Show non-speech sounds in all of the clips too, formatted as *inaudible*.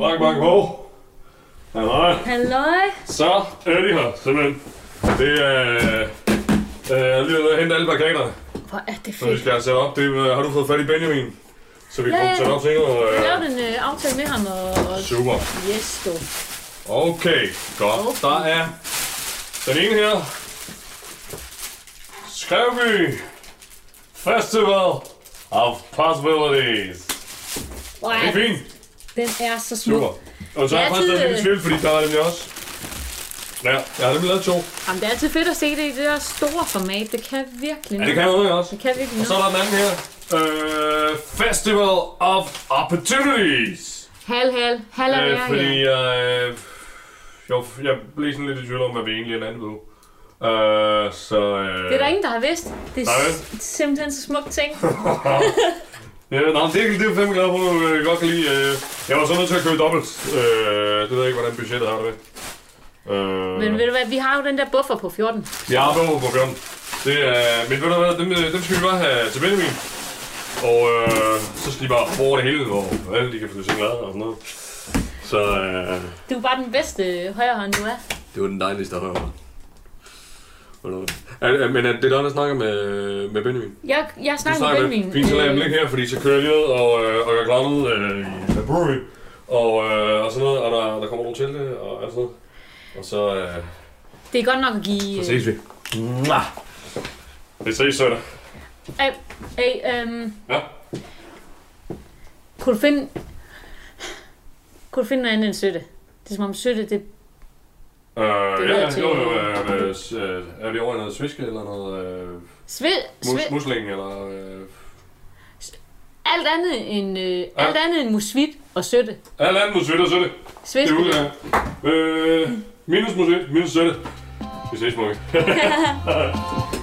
Bank, bank på. Halløj. Halløj. Så er de her, simpelthen. Det er... Øh, jeg lige ude at hente alle plakaterne, Hvor er det så vi fedt. skal have sat op. Det, øh, har du fået fat i Benjamin? Så vi Ja, kan sat op senere. Jeg Øh, lavede en øh, aftale med ham, og, super. yes, du. Okay, godt. Okay. Der er den ene her. Skrevby Festival of Possibilities. Hvor Det er fint. Den er så smuk. Super. Og så har jeg faktisk altid, lille tvivl, fordi der er nemlig også... Ja, jeg har nemlig lavet to. Jamen, det er altid fedt at se det i det der store format. Det kan virkelig Ja, det noget. kan noget også. Det kan virkelig Og så noget. er der den anden her. Øh, Festival of Opportunities. Hal, hal. Hal er Øh, fordi ja. jeg, øh, jeg, jeg blev sådan lidt i tvivl om, hvad vi egentlig er landet på. Øh, så... Øh, Det er der ingen, der har vidst. Det er simpelthen så smukt ting. *laughs* Ja, nej, det, er- det er jeg fandme glad for, at jeg godt kan lide. Øh, jeg var så nødt til at købe dobbelt. Øh, det ved jeg ikke, hvordan budgettet har det med. Øh, Men ved du hvad, vi har jo den der buffer på 14. Jeg har behov på Bjørn. Det er, men ved du hvad, dem, dem skal vi bare have til Benjamin. Og øh, så skal de bare over det hele, hvor alle de kan få sig glade og sådan noget. Så øh, Du er bare den bedste højrehånd, du er. det var den dejligste at høre. Er, er, men er det der, der snakker med, med Benjamin? Jeg, jeg Du snakker med snakker Benjamin. Fint, så lader jeg Øh, ligge her, fordi så kører jeg lige og, øh, og klar ned øh, i The Brewery. Og, øh, og sådan noget, og der, der kommer nogle til det, og alt sådan noget. Og så, øh, Det er godt nok at give... så ses vi. Mwah! Vi ses, søndag. Hey, hey, øhm, Ja. kunne du finde... Kunne du finde noget andet end søtte? Det er som om søtte, det... Øh, ja, ja, til- jo, jo, øh, øh, øh, er vi over i noget sviske eller noget øh, Sved, sved, mus, musling eller... Øh, alt andet end, øh, alt andet end musvit og søtte. alt andet musik og søtte. Det Sviske. er ude øh, Minus musik, minus søtte. Vi ses, Mukke. *laughs*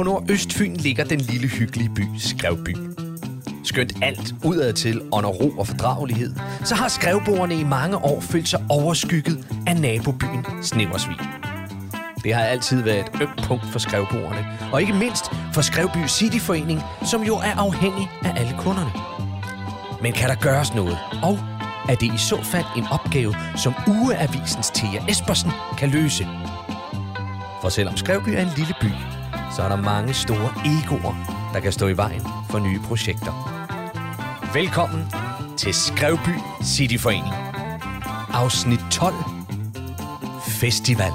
På Nordøstfyn ligger den lille hyggelige by Skrevby. Skønt alt udadtil under ro og fordragelighed, så har skrevboerne i mange år følt sig overskygget af nabobyen Sneversvig. Det har altid været et ømt punkt for skrevboerne, og ikke mindst for Skrevby Cityforening, som jo er afhængig af alle kunderne. Men kan der gøres noget? Og er det i så fald en opgave, som Ugeavisens Thea Espersen kan løse? For selvom Skrevby er en lille by, så er der mange store egoer, der kan stå i vejen for nye projekter. Velkommen til Skrevby Cityforening. Afsnit 12. Festival.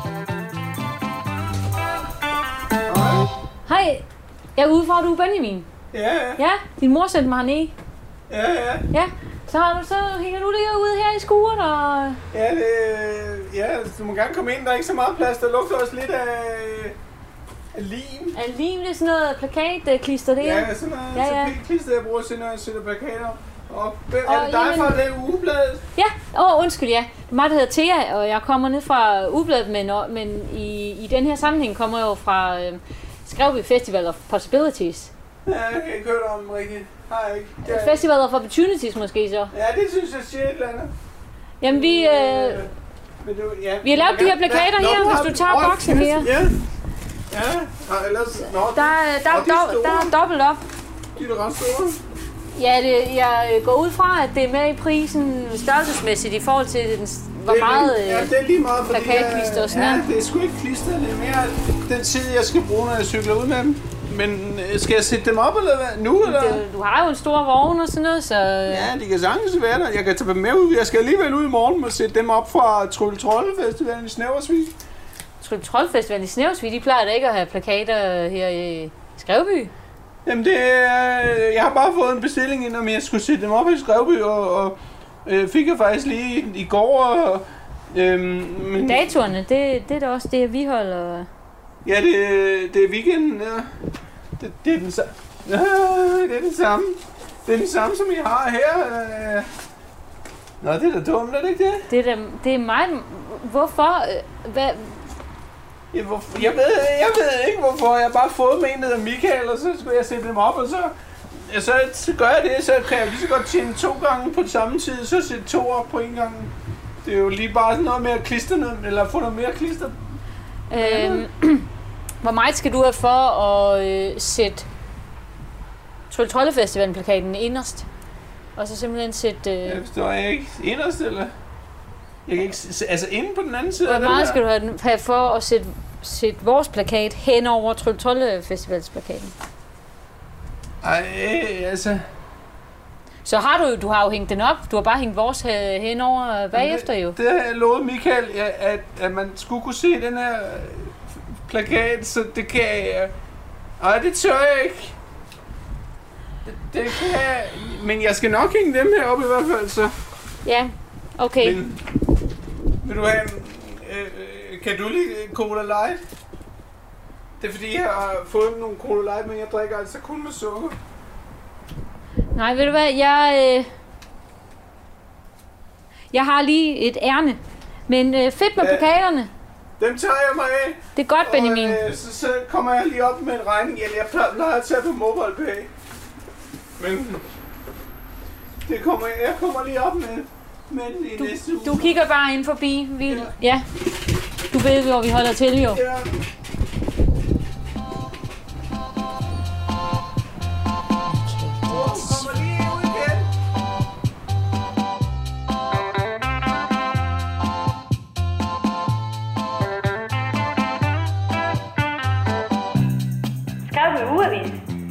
Hej, jeg er ude for, at du er Benjamin. Ja, ja, Ja, din mor sendte mig hernede. ja, ja. Ja, så, har du, så hænger du derude her i skuret, og... Ja, det, ja, du må gerne komme ind. Der er ikke så meget plads. Der lugter også lidt af lim. Er lim det sådan noget plakatklister der? Ja, sådan noget Ja, ja. tapetklister, jeg bruger til, når jeg sætter plakater. Og hvem Og er det dig jamen- fra det ugebladet? Ja, åh, undskyld, ja. Det er mig, der hedder Thea, og jeg kommer ned fra Ubladet, men, men i, i den her sammenhæng kommer jeg jo fra øh, Skrevby Festival of Possibilities. Ja, jeg har ikke hørt om rigtigt. Har jeg ikke. Ja. Ja, Festival of Opportunities måske så. ja, det synes jeg siger et eller andet. Jamen, vi... Øh, Men du, ja. Vi har lavet de her plakater Nå, her, hvis du tager boksen her. Ja. Ja, og ellers... Nå, der, er- der, Og de er do, der er dobbelt op. de er ret store. Ja, det, jeg øh, går ud fra, at det er med i prisen størrelsesmæssigt i forhold til, den, hvor Det er meget... lige- Ja, Øh, det er lige meget, fordi... plakatklister og sådan Ja, det er sgu ikke klister, det er mere den tid, jeg skal bruge, når jeg cykler ud med dem. Men øh, skal jeg sætte dem op eller hvad? Nu, eller? det, du har jo en stor vogn og sådan noget, så... Øh, Ja, de kan sagtens være der. Jeg kan tage dem med ud. Jeg skal alligevel ud i morgen og sætte dem op fra Trylle Trolle Festivalen i Snæversvig. Troldfestivalen i Snævsvig, de plejer da ikke at have plakater her i Skrevby. Jamen, det er... Jeg har bare fået en bestilling ind, om jeg skulle sætte dem op i Skrevby, og, og øh, fik jeg faktisk lige i, går. Og, øhm, men, Datorerne, det, det er da også det, vi holder... Ja, det, det er weekenden. Ja. Det, det, er den. Ja, det er den samme. Det er den samme, som I har her. øh. Nå, det er da dumt, er det ikke det? Det er, da, det er mig... Hvorfor? Øh, Hvad, Jeg, jeg, ved, jeg ved ikke, hvorfor. Jeg har bare fået med en, der hedder Michael, og så skulle jeg sætte dem op, og så, ja, så, så gør jeg det, så kan jeg lige så godt tjene to gange på samme tid, så sætte to op på en gang. Det er jo lige bare sådan noget med at klistre noget, eller få noget mere klister. Øhm, *clears throat* hvor meget skal du have for at øh, sætte Trolle Festivalen plakaten inderst? Og så simpelthen sætte... Øh, Jeg forstår jeg ikke. Inderst, eller? Jeg kan ikke se, altså inde på den anden side hvor meget skal du have for at sætte, sætte vores plakat hen over Trylle Trolle Festivals plakaten? Ej, altså... Så har du du har jo hængt den op. Du har bare hængt vores øh, hen over bagefter jo. Det har jeg lovet Michael, at, at man skulle kunne se den her øh, plakat, så det kan jeg... Ej, det tør jeg ikke. Det, det kan jeg... Men jeg skal nok hænge dem her op i hvert fald, så... Ja, okay. Men, vil du have... Øh, øh, kan du lide Cola Light? Det er fordi, jeg har fået nogle Cola Light, men jeg drikker altså kun med sukker. Nej, ved du hvad, jeg... Øh, jeg har lige et ærne. Men øh, fedt med Ja. plakaterne. Dem tager jeg mig af. Det er godt, Benjamin. Og, øh, så, så kommer jeg lige op med en regning. Eller jeg plejer- plejer at tage på MobilePay. Men det kommer jeg, jeg kommer lige op med, med den i Du, næste uge. du kigger bare ind forbi. Vi, Ja. ja. Du ved, hvor vi holder til jo. Ja.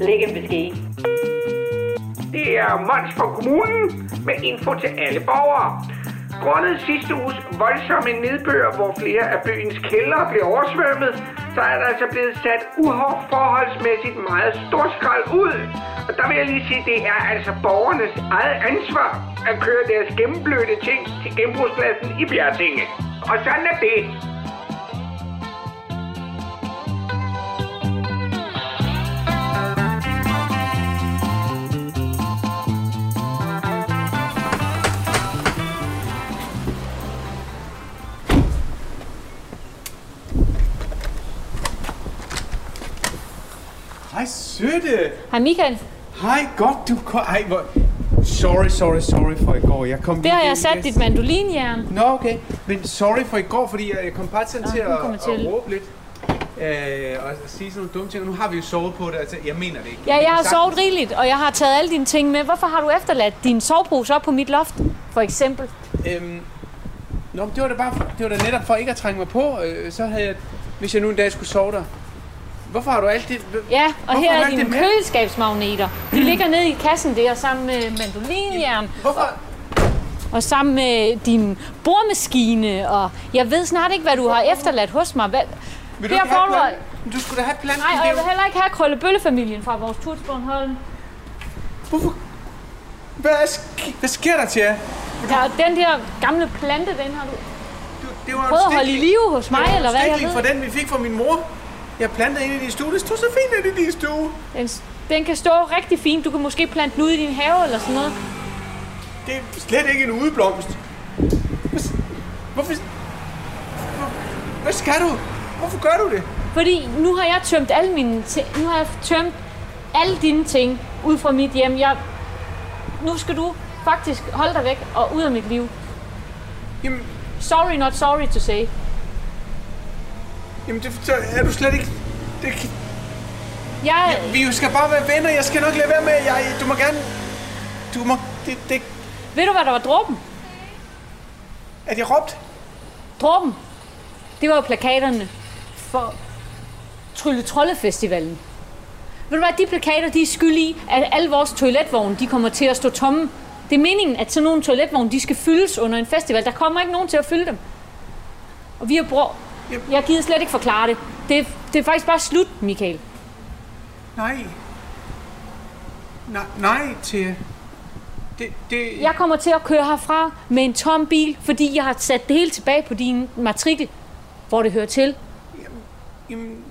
Læg en besked. Det er Mons fra kommunen med info til alle borgere. Grundet sidste uges voldsomme nedbør, hvor flere af byens kældre blev oversvømmet, så er der altså blevet sat uforholdsmæssigt meget storskrald ud. Og der vil jeg lige sige, at det er altså borgernes eget ansvar at køre deres gennemblødte ting til genbrugspladsen i Bjertinge. Og sådan er det. Søde. Hej Michael. Hej, godt du kom. Hej, hvor... Sorry, sorry, sorry for i går. Jeg kom Det har jeg sat dit mandolinjern. Nå, okay. Men sorry for i går, fordi jeg kom bare sådan Nå, til at, kommer at til. råbe lidt. Øh, og sige sådan nogle dumme ting. Og nu har vi jo sovet på det. Altså, jeg mener det ikke. Ja, jeg kan har sagtens- sovet rigeligt, og jeg har taget alle dine ting med. Hvorfor har du efterladt din sovepose op på mit loft, for eksempel? Øhm, nå, det var da bare, det var da netop for ikke at trænge mig på. Øh, så havde jeg, hvis jeg nu en dag skulle sove der. Hvorfor har du alt det? Ja, og Hvorfor her har er dine det køleskabsmagneter. De ligger nede i kassen der sammen med mandolinjern Hvorfor? og sammen med din bordmaskine. Og jeg ved snart ikke, hvad du har efterladt hos mig. Hvad? Vil du have du-? Men Du skulle da have planten. Nej, og det jeg vil heller ikke have Krøllebølle-familien fra vores tur til Bornholm. Hvorfor? Hvad, sk- hvad sker der til jer? Ja, den der gamle plante, den har du Du, det var prøvet at holde i live hos mig, eller hvad? Jeg stikling ved. fra den, vi fik fra min mor. Jeg plantede ind i din stue. Det stod så fint ind i din stue. Den, den kan stå rigtig fint. Du kan måske plante den ud i din have eller sådan noget. Det er slet ikke en udeblomst. Hvad- Hvorfor... Hvor- Hvad skal du? Hvorfor gør du det? Fordi nu har jeg tømt alle mine ting. Nu har jeg tømt alle dine ting ud fra mit hjem. Jeg, nu skal du faktisk holde dig væk og ud af mit liv. Jamen, Sorry, not sorry to say. Jamen det så er du slet ikke... Det, Jeg, vi skal bare være venner. Jeg skal nok lade være med. Jeg, du må gerne... Du må... Det, det, ved du, hvad der var dråben? at jeg råbte. Dråben, det var jo plakaterne for Trylle Trolle Festivalen. Ved du hvad, de plakater, de er skyld i, at alle vores toiletvogne, de kommer til at stå tomme. Det er meningen, at sådan nogle toiletvogne, de skal fyldes under en festival. Der kommer ikke nogen til at fylde dem. Og vi har brugt... Jeg gider slet ikke forklare det. Det det er faktisk bare slut, Michael. Nej. Nej, nej til... Det, det... Jeg kommer til at køre herfra med en tom bil, fordi jeg har sat det hele tilbage på din matrikel, hvor det hører til. Jamen,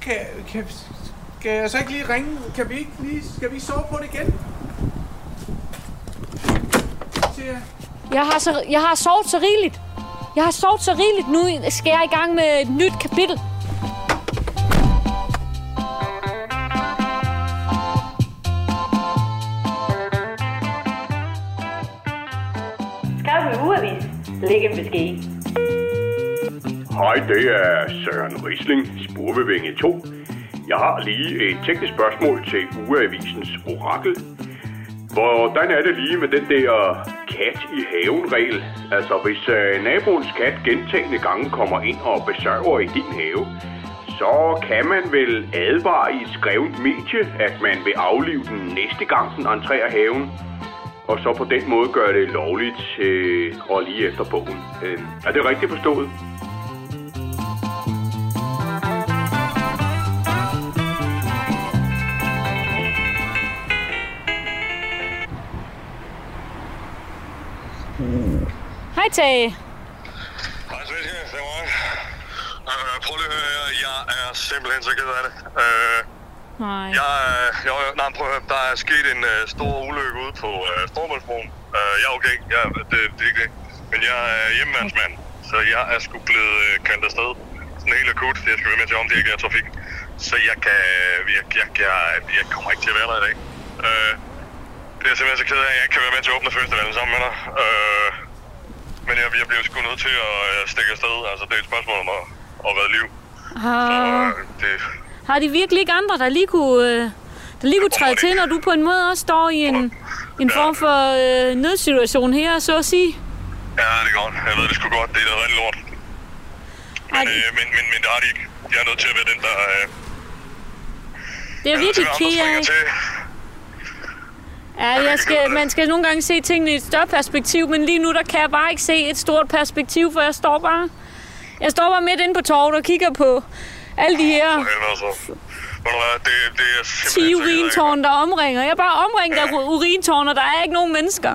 kan, kan, kan jeg så ikke lige ringe? Kan vi ikke lige, skal vi sove på det igen? Jeg. Jeg har, så, jeg har sovet så rigeligt. Jeg har sovet så rigeligt. Nu skal jeg i gang med et nyt kapitel. Skarpe Ugeavis. Læg en besked. Hej, det er Søren Risling, Spurvevinge 2. Jeg har lige et teknisk spørgsmål til Ugeavisens orakel. Hvordan er det lige med den der kat i haven-regel? Altså, hvis øh, naboens kat gentagende gange kommer ind og besøger i din have, så kan man vel advare i et skrevet medie, at man vil aflive den næste gang, den entrerer haven. Og så på den måde gøre det lovligt øh, og lige efter bogen. Øh, er det rigtigt forstået? Hej Tage. Hej, Svenske. Det er mig. Øh, prøv lige at høre. Jeg er simpelthen så ked af det. Øh, Nej. jeg, er- jeg, nej, prøv at høre. Der er sket en øh, stor ulykke ude på øh, Stormølsbroen. Øh, jeg er okay. Jeg, det, det er ikke det. Men jeg er hjemmeværnsmand. Så jeg er sgu blevet øh, kaldt afsted. Sådan helt akut. Jeg skal være med til at omdirigere trafikken. Så jeg kan... Jeg, jeg, jeg, jeg kommer ikke til at være der i dag. Øh, det er simpelthen så ked af, at jeg ikke kan være med til at åbne festivalen sammen med dig. Øh, men jeg, jeg bliver sgu nødt til at øh, stikke afsted. Altså, det er et spørgsmål om at, at redde liv. Har, Øh, det, har de virkelig ikke andre, der lige kunne, øh, der lige kunne træde til, når du på en måde også står i en, en form for øh, nødsituation her, så at sige? ja, det er godt. Jeg ved det sgu godt. Det er noget rigtig lort. Men, de, øh, men, men, men det har de ikke. Jeg er nødt til at være den, der... Øh, det er virkelig ked af. Ja, jeg skal, man skal nogle gange se tingene i et større perspektiv, men lige nu der kan jeg bare ikke se et stort perspektiv, for jeg står bare, jeg står bare midt inde på torvet og kigger på alle de her det, det er 10 simpelthen... så ked af. urintårn, der omringer. Jeg er bare omringet af *laughs* urintårn, og der er ikke nogen mennesker.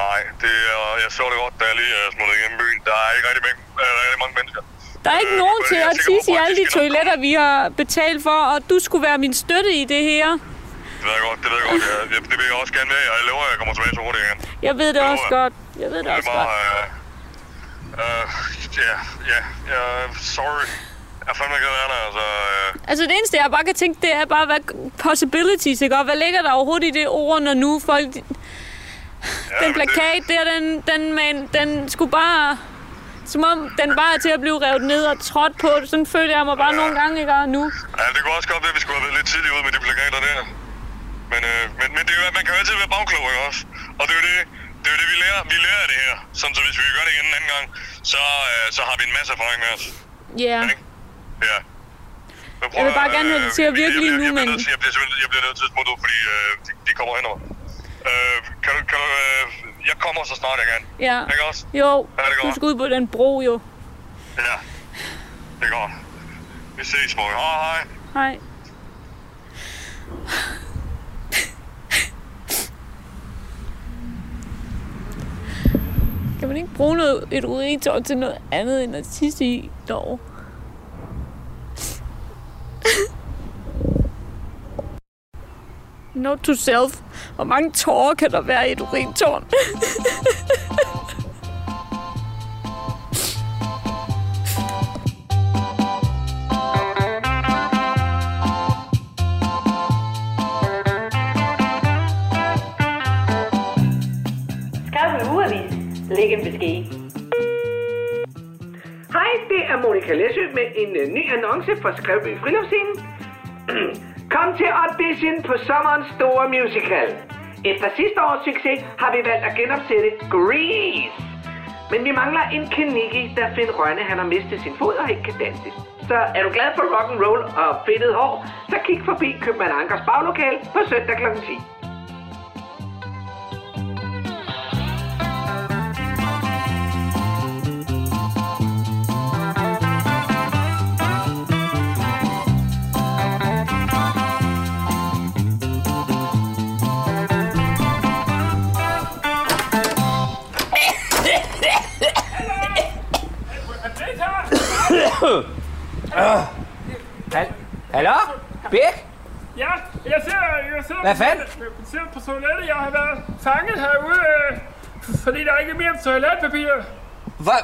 Nej, det er, jeg så det godt, da jeg lige uh, smuttede igennem byen. Der er ikke rigtig, mange, øh, rigtig mange mennesker. Der er ikke Øh, nogen til at tisse i alle de toiletter, vi har betalt for, og du skulle være min støtte i det her. Det ved jeg godt, det ved jeg godt. Jeg, jeg, det vil jeg også gerne være. Jeg lover, at jeg kommer tilbage så hurtigt igen. Jeg ved det Jo, også ja. godt. Jeg ved det Det også bare... godt. Øh, øh, ja, ja, ja, sorry. Jeg er fandme ikke det, altså... Øh, Altså det eneste, jeg bare kan tænke, det er bare, hvad possibilities, ikke? Og hvad ligger der overhovedet i det ord, når nu folk... ja, Den plakat der, den, den, man, den skulle bare... Som om den bare er til at blive revet ned og trådt på. Sådan føler jeg mig bare nogle gange, ikke? Og nu. Det, ja, det kunne også godt være, at vi skulle have været lidt tidligt ude med de plakater der. Men, øh, men, men det er jo, man kan jo altid være bagklog, ikke også? Og det er jo det, det, er jo det vi lærer. Vi lærer af det her. Sådan så hvis vi gør det igen en anden gang, så, øh, så har vi en masse erfaring med os. Ja. Ikke? Ja. Men prøv Jeg vil bare gerne have det til at virke jeg, lige jeg, nu, jeg, bliver men- Jeg bliver jeg bliver nødt til at smutte ud, fordi øh, de, de kommer henover. Øh, kan du, kan du, øh, jeg kommer så snart jeg kan. Ja. Ikke også? Jo, Ja, det du skal ud på den bro, jo. Ja. Det er godt. Vi ses, mor. Hej, hej. Hej. Kan man ikke bruge noget, et urintår til noget andet end at tisse i dog? Note to self. Hvor mange tårer kan der være i et urintårn? Ikke en besked. Hej, det er Monika Læsø med en øh, ny annonce fra Skrevby Friluftsscenen. *clears throat* Kom til audition på sommerens store musical. Efter sidste års succes har vi valgt at genopsætte Grease. Men vi mangler en Keniki, der Finn Rønne han har mistet sin fod og ikke kan danse. Så er du glad for rock and roll og fedtet hår, så kig forbi Købmann Ankers baglokal på søndag kl. 10. Hvad fanden? Jeg på toilettet. Jeg har været fanget herude, øh, fordi der ikke er mere toiletpapir. Hvor,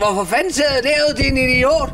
hvorfor fanden sidder du derude, din idiot?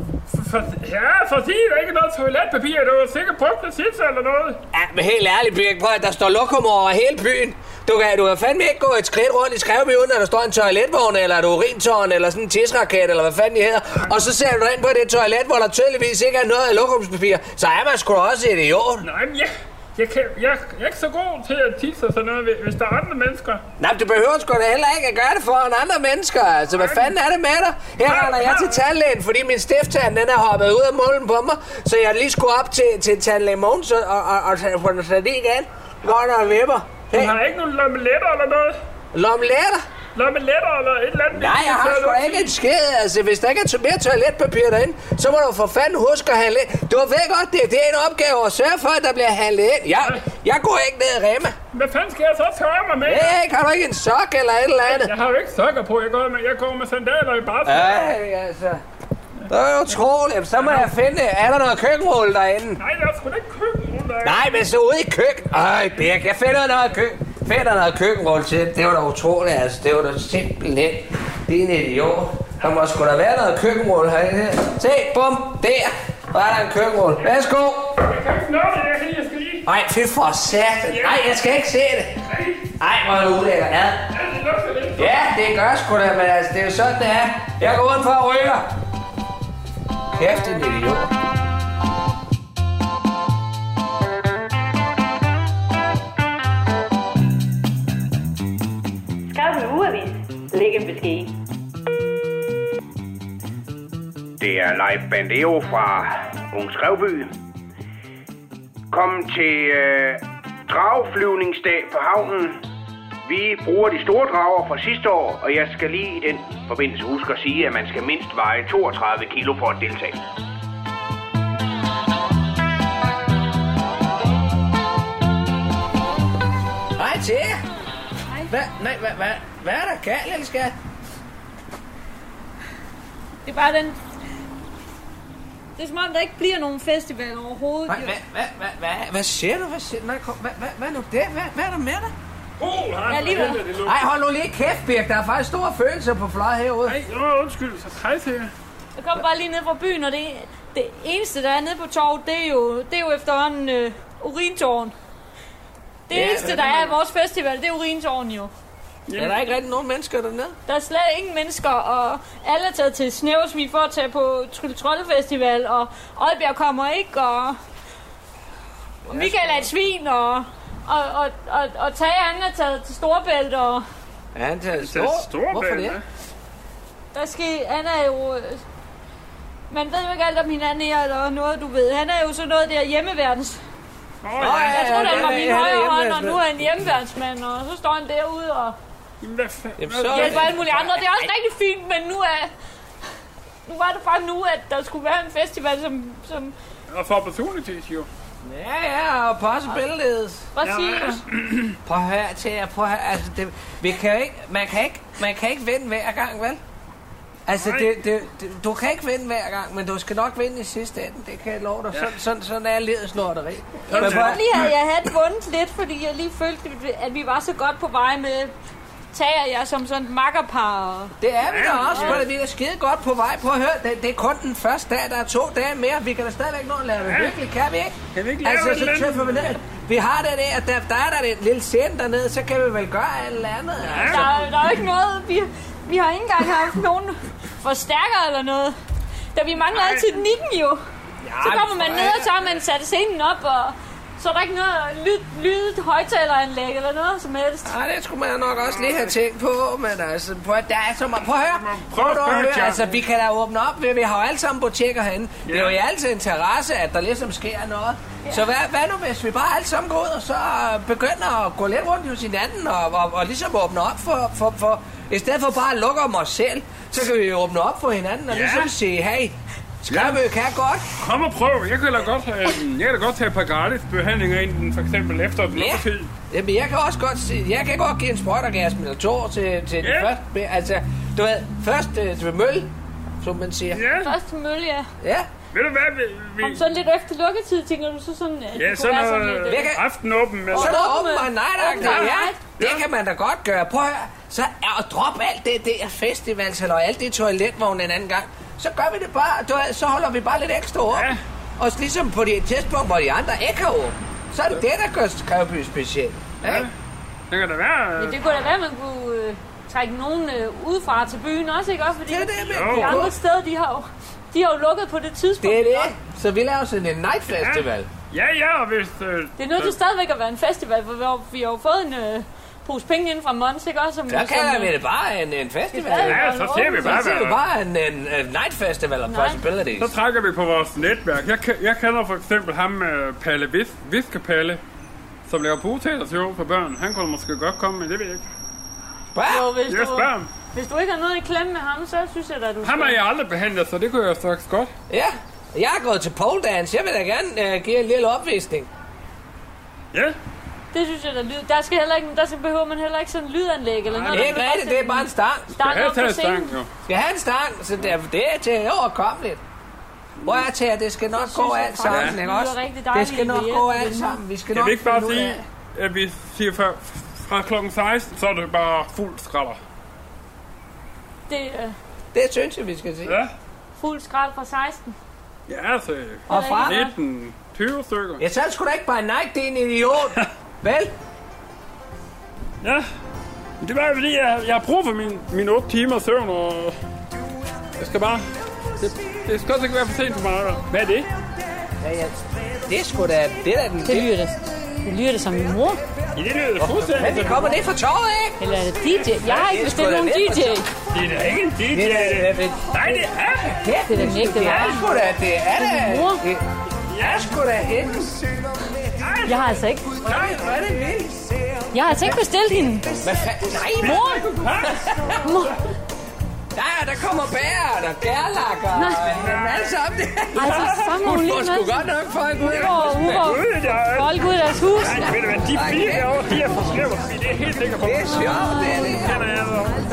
For, ja, fordi der ikke er noget toiletpapir. Du har sikkert brugt det sidst eller noget. Ja, men helt ærligt, Birk, prøv at der står lokum over hele byen. Du kan, du kan fandme ikke gå et skridt rundt i Skrevby, uden at der står en toiletvogn, eller et urintårn, eller sådan en tidsraket, eller hvad fanden det hedder. Og så ser du ind på det toilet, hvor der tydeligvis ikke er noget af lokumspapir. Så er man sgu også idiot. Nej, men jeg, jeg, kan, jeg, jeg er ikke så god til at tisse og sådan noget, hvis der er andre mennesker. Nej, du behøver sgu da heller ikke at gøre det foran andre mennesker. Altså, hvad fanden er det med dig? Her render jeg til tandlægen, fordi min stifttand, den er hoppet ud af målen på mig. Så jeg lige skulle op til, til tandlæge Mogens og, og, og, og på den sat i igen. Der og vipper. Du Hey, har ikke nogen lommeletter eller noget? lomletter? Lommeletter eller et eller andet? Nej, jeg har sgu da ikke en skid. Altså, hvis der ikke er mere toiletpapir derinde, så må du for fanden huske at handle ind. Du ved godt, det, det er en opgave at sørge for, at der bliver handlet ind. Jeg, jeg går ikke ned i Rema. Hvad fanden skal jeg så tørre mig med? Hey, har du ikke en sok eller et eller andet? Jeg har jo ikke sokker på. Jeg går med, jeg går med sandaler i bare. Ej, altså. Det er utroligt. Så må jeg finde, er der noget køkkenrulle derinde? Nej, der er sgu da ikke køkken der. Nej, men så ude i køkken. Ej, Birk, jeg finder noget køkken. Finder noget køkkenrulle til. Det var da utroligt, altså. Det var da simpelthen. Det er en idiot. Der må sgu da være noget køkkenrulle herinde. Se, bum, der. Var der en køkkenrulle. Værsgo. Jeg kan ikke nå det, jeg, kan- jeg skal lige... Ej, fy for satan. Nej, jeg skal ikke se det. Ej, hvor er det ulækkert. Ja. Ja, det gør sgu da, men altså, det er jo sådan, det er. Jeg går udenfor og rykker. Kæft, en idiot. Læg en besked. Det er Leif Bandeo fra Ung Skrevby. Kom til øh, dragflyvningsdag på havnen. Vi bruger de store drager fra sidste år, og jeg skal lige i den forbindelse huske at sige, at man skal mindst veje 32 kilo for at deltage. Hej til jer. Hvad, nej, hvad, hvad, hvad er der galt, lille skat? Det er bare den... Det er som om, der ikke bliver nogen festival overhovedet. Jo. hvad, hvad, hvad, hvad, hvad siger du? Hvad, siger, nej, kom, hvad, hvad, hvad nu det? Hvad, hvad er der med dig? Oh, han Ja, lige ved. Nej, hold nu lige kæft, Birk. Der er faktisk store følelser på fløjet herude. Nej, åh, undskyld, så hej til jer. Jeg kom bare lige ned fra byen, og det, det eneste, der er nede på torvet, det er jo, det er jo efterhånden øh, urintårn. Det Ja, eneste, der er i vores festival, det er urintårn jo. Er der ikke rigtig nogen mennesker dernede? Der er slet ingen mennesker, og alle er taget til Snæversmi for at tage på Trylle Trolle Festival, og Oddbjerg kommer ikke, og, og Michael er et svin, og, og, og, og, og Tage, han er taget til Storbælt, og Ja, han tager Det er stor. stor Hvorfor det? der skal, han er jo... Man ved jo ikke alt om hinanden her, eller noget, du ved. Han er jo så noget der hjemmeverdens. Åh, Nå, ja. ja, Jeg troede, ja, han var min højre hånd, og nu er han hjemmeværnsmand, og så står han derude og Jamen, hvad fanden? Jamen, så- hjælper alle mulige andre. Det er også rigtig fint, men nu er... Nu var det bare nu, at der skulle være en festival, som... som Og for opportunities, jo. Ja, ja, og possibilities. præcis... *clears throat* Prøv at høre til jer, prøv at høre. Altså, det, vi kan ikke, man kan ikke, man kan ikke vinde hver gang, vel? Altså, det, det, det, du kan ikke vinde hver gang, men du skal nok vinde i sidste ende, det kan jeg love dig. Sådan, sådan, sådan er livets lorteri. Jeg tror lige, at jeg havde vundet lidt, fordi jeg lige følte, at vi var så godt på vej med tager jeg som sådan et makkerpar. Det er vi da også, for vi er skide godt på vej. Prøv at høre, det, det er kun den første dag, der er to dage mere. Vi kan da stadigvæk nå at lave det hyggeligt, kan vi ikke? Kan vi ikke lave Altså, så tøffer vi ned. Vi har det der, der, der er der et lille scene dernede, så kan vi vel gøre et eller andet. Altså. Der, er- der er jo ikke noget... Vi, vi har ikke engang haft nogen forstærker eller noget. Da vi mangler altid teknikken jo. Så kommer man ned, og så har man sat scenen op, og så er der ikke noget lyd, lyd højtaleranlæg eller noget som helst. Nej, det skulle man nok også lige have tænkt på, men altså, prøv, at- der er så meget. Prøv at høre, Prøv prøv at høre, altså, vi kan da åbne op, vi, vi har jo alle sammen butikker herinde. Det er jo i altid interesse, at der ligesom sker noget. Så hvad, hvad nu, hvis vi bare alle sammen går ud og så øh, begynder at gå lidt rundt hos hinanden og, og, og ligesom åbne op for, for, for, i stedet for bare at lukke om os selv, så kan vi jo åbne op for hinanden og Ja. ligesom sige, hey, Skræbø kan godt. Kom og prøv. Jeg kan da godt, jeg kan da godt tage et par gratis behandlinger ind, for eksempel efter et Ja. lukketid. Jamen, jeg kan også godt se, jeg kan godt give en sprøjtergasm eller to til, til Ja. det første. Altså, du ved, først øh, til møl, som man siger. Ja, Først til mølle, ja. Ja. ved du hvad? Vi, vi, Om sådan lidt efter lukketid, tænker du så sådan, at ja, sådan være noget sådan lidt... Jeg øh, aftenåben. Så er der Åbne- open my night ja. ja. Det kan man da godt gøre. Prøv at høre. Så er at droppe alt det der festivals eller alt det toiletvogne en anden gang. Så gør vi det bare, du, så holder vi bare lidt ekstra åbent. Ja. Og ligesom på det tidspunkt, hvor de andre ikke har åbent, så er det det, der gør Skrevby specielt. Ja. Det kan da være... Ja, det kunne da være, at man kunne øh, trække nogen øh, udefra til byen også, ikke også? Fordi Det er det, man de andre steder, de har jo, de har jo lukket på det tidspunkt. Det er ikke det. også? Så vi laver sådan en night festival. Ja, ja, og hvis... Øh, Det er nødt til stadigvæk at være en festival, for vi har, vi har jo fået en øh, pose penge ind fra Mons, ikke også? Som, Så som, kalder vi det bare en, en festival. Ja, så ser vi bare, Så er det hvad... bare en, en, en night festival of Nej. possibilities. Så trækker vi på vores netværk. Jeg, jeg kender for eksempel ham med Palle Vis, Viskepalle, som laver bogteatershow for børn. Han kunne måske godt komme, men det ved jeg ikke. Hvad? Jo, hvis, Jeg du, hvis du ikke har noget i klemme med ham, så synes jeg da, du Ham har jeg aldrig behandlet, så det kunne jeg straks godt. Ja, jeg er gået til pole dance. Jeg vil da gerne uh, give en lille opvisning. Ja, Det synes jeg, der lyd. Der, skal heller ikke, der skal behøver man heller ikke sådan en lydanlæg eller noget. Det er rigtigt, det er bare en stang. stang op på scenen. stang, jo. Skal have en stang, så det er, det er til overkommeligt. Hvor er til, at det skal nok gå alt sammen, det ikke lyder også? rigtig Det skal nok gå alt sammen. Vi skal Kan nok vi ikke bare sige, at vi siger fra, fra klokken 16, så er det bare fuld skralder. Det er øh, Det synes jeg, vi skal sige. Ja, fuld skrald fra 16. ja altså Og fra? 19, 20 stykker. Ja, så er det sgu da ikke bare night, det er en idiot. *laughs* Vel? Ja, Men det var jo fordi, jeg, jeg har brug for min, min 8 timer søvn, og jeg skal bare... Det, det skal også ikke være for sent for mig. eller? Hvad er det? Ja, ja. Det er sgu da... Det er da den... Det lyder det. Det lyder det som min mor. Ja, det lyder da fuldstændig. Men vi kommer ned fra torvet, ikke? Eller er det DJ? Jeg har ikke det er bestilt nogen DJ. Det er da ikke en DJ. Det er da... det- Nej, det er... Det Det er da nægte det er vare. sgu da... Det er da... Mor. Det er sgu da ikke... Jeg har altså ikke, Nej, hvor er det vildt. jeg har altså ikke bestilt hende. Hvad fanden? Nej, Mor! Mor! Ja, der kommer bæren og gærlakker og en masse om det. Altså, så må hun Hun lige får sgu med. godt nok folk ud. Hun får, hun får Gud, jeg er... folk ud af deres hus. Nej, ved du hvad, de fire herovre, de er for skæve. Det er helt sikkert på. Det er sjovt, det er det.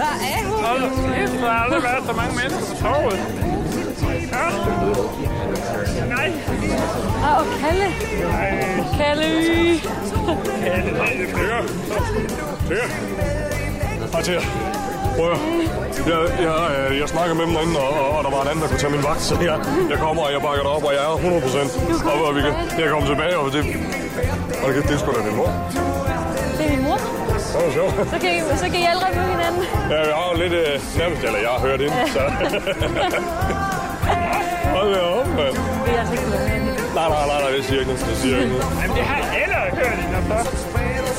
Der er hun. Hold da kæft, der har aldrig været så mange mennesker på torvet. Ja. Nej. Og Kalle. Kalle. Ja, det er det kører. Til. Prøv høre. jeg, jeg, øh, jeg snakker med dem derinde, og, og, og der var en anden, der kunne tage min vagt, så jeg, jeg kommer, og jeg bakker dig op, og jeg er 100 procent. Og, og vi kan, jeg kommer tilbage, og det... Og det, det er sgu da din mor. Det er min mor. Det var sjovt. Så kan I, så kan I aldrig møde hinanden. Ja, jeg har jo lidt øh, nærmest, eller jeg har hørt ind, så... *laughs* Hold da op, mand. Det er altså ikke noget. Nej, nej, nej, nej, det siger jeg ikke noget. Det siger ikke noget. Jamen, det har heller hørt i når så.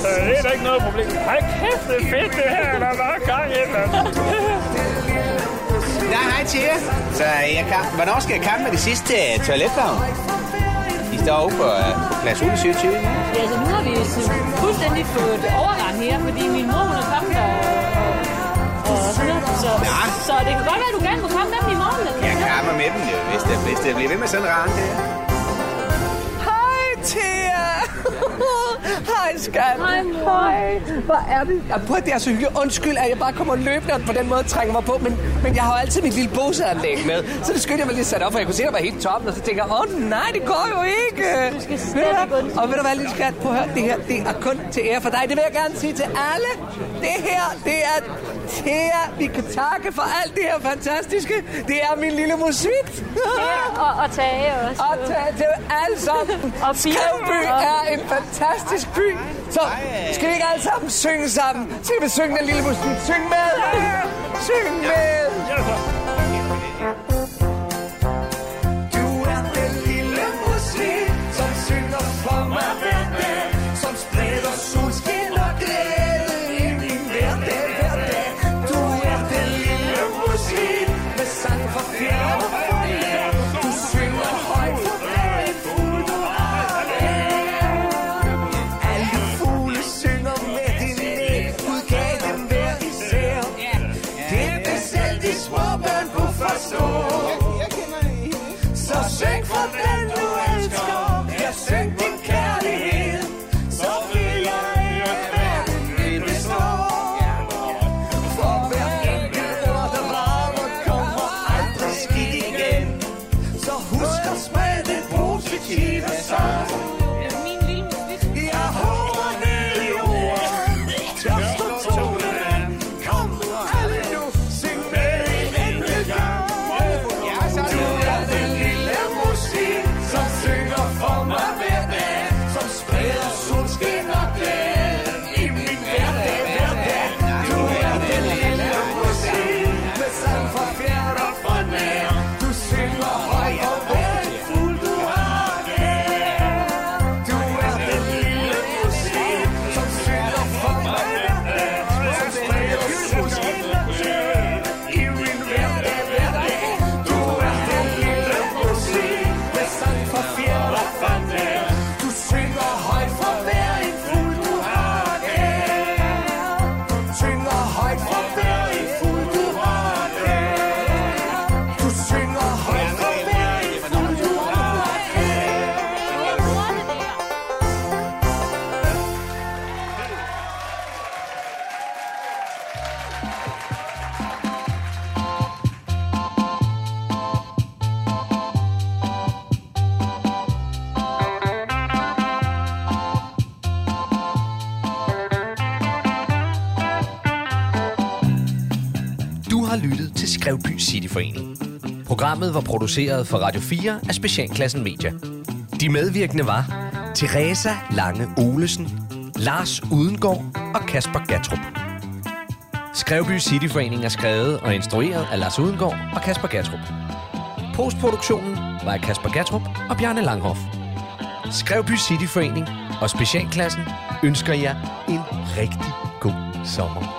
Så det er da ikke noget problem. Hej kæft, det er fedt det her, der er bare gang i. Nej, hej til jer. Så jeg kan, hvornår skal jeg komme med det sidste øh, toiletvogn? I står over på, øh, på plads 127. Ja, altså nu har vi fuldstændig fået overgang her, fordi min mor hun er kommet og. Så, Ja. så det kan godt være, at du gerne må komme med dem i morgen. Eller? Jeg kommer med dem jo, hvis det, hvis det bliver ved med sådan en rand der. Hej, Thea. *laughs* Hej, skat. Hej, mor. Hej. Hvor er det? Jeg prøver, det er så hyggeligt. Undskyld, at jeg bare kommer løbende og på den måde trænger mig på, men, men jeg har jo altid mit lille boseanlæg med. Så det skyndte jeg mig lige at sætte op, for jeg kunne se, at der var helt toppen, og så tænker jeg, åh oh, nej, det går jo ikke. Du skal stadig Og ved du hvad, lille skat, prøv at høre, det her, det er kun til ære for dig. Det vil jeg gerne sige til alle. Det her, det er Thea. Vi kan takke for alt det her fantastiske. Det er min lille musik. Ja, og, og Tage også. Og til, til alle sammen. *laughs* Og Og- er en fantastisk by. Så skal vi ikke alle sammen synge sammen? Skal vi synge den lille musik? Syng med! Syng med! Ja, Programmet var produceret for Radio 4 af Specialklassen Media. De medvirkende var Teresa Lange Olesen, Lars Udengård og Kasper Gatrup. Skrevby Cityforening er skrevet og instrueret af Lars Udengård og Kasper Gatrup. Postproduktionen var af Kasper Gatrup og Bjarne Langhoff. Skrevby Cityforening og Specialklassen ønsker jer en rigtig god sommer.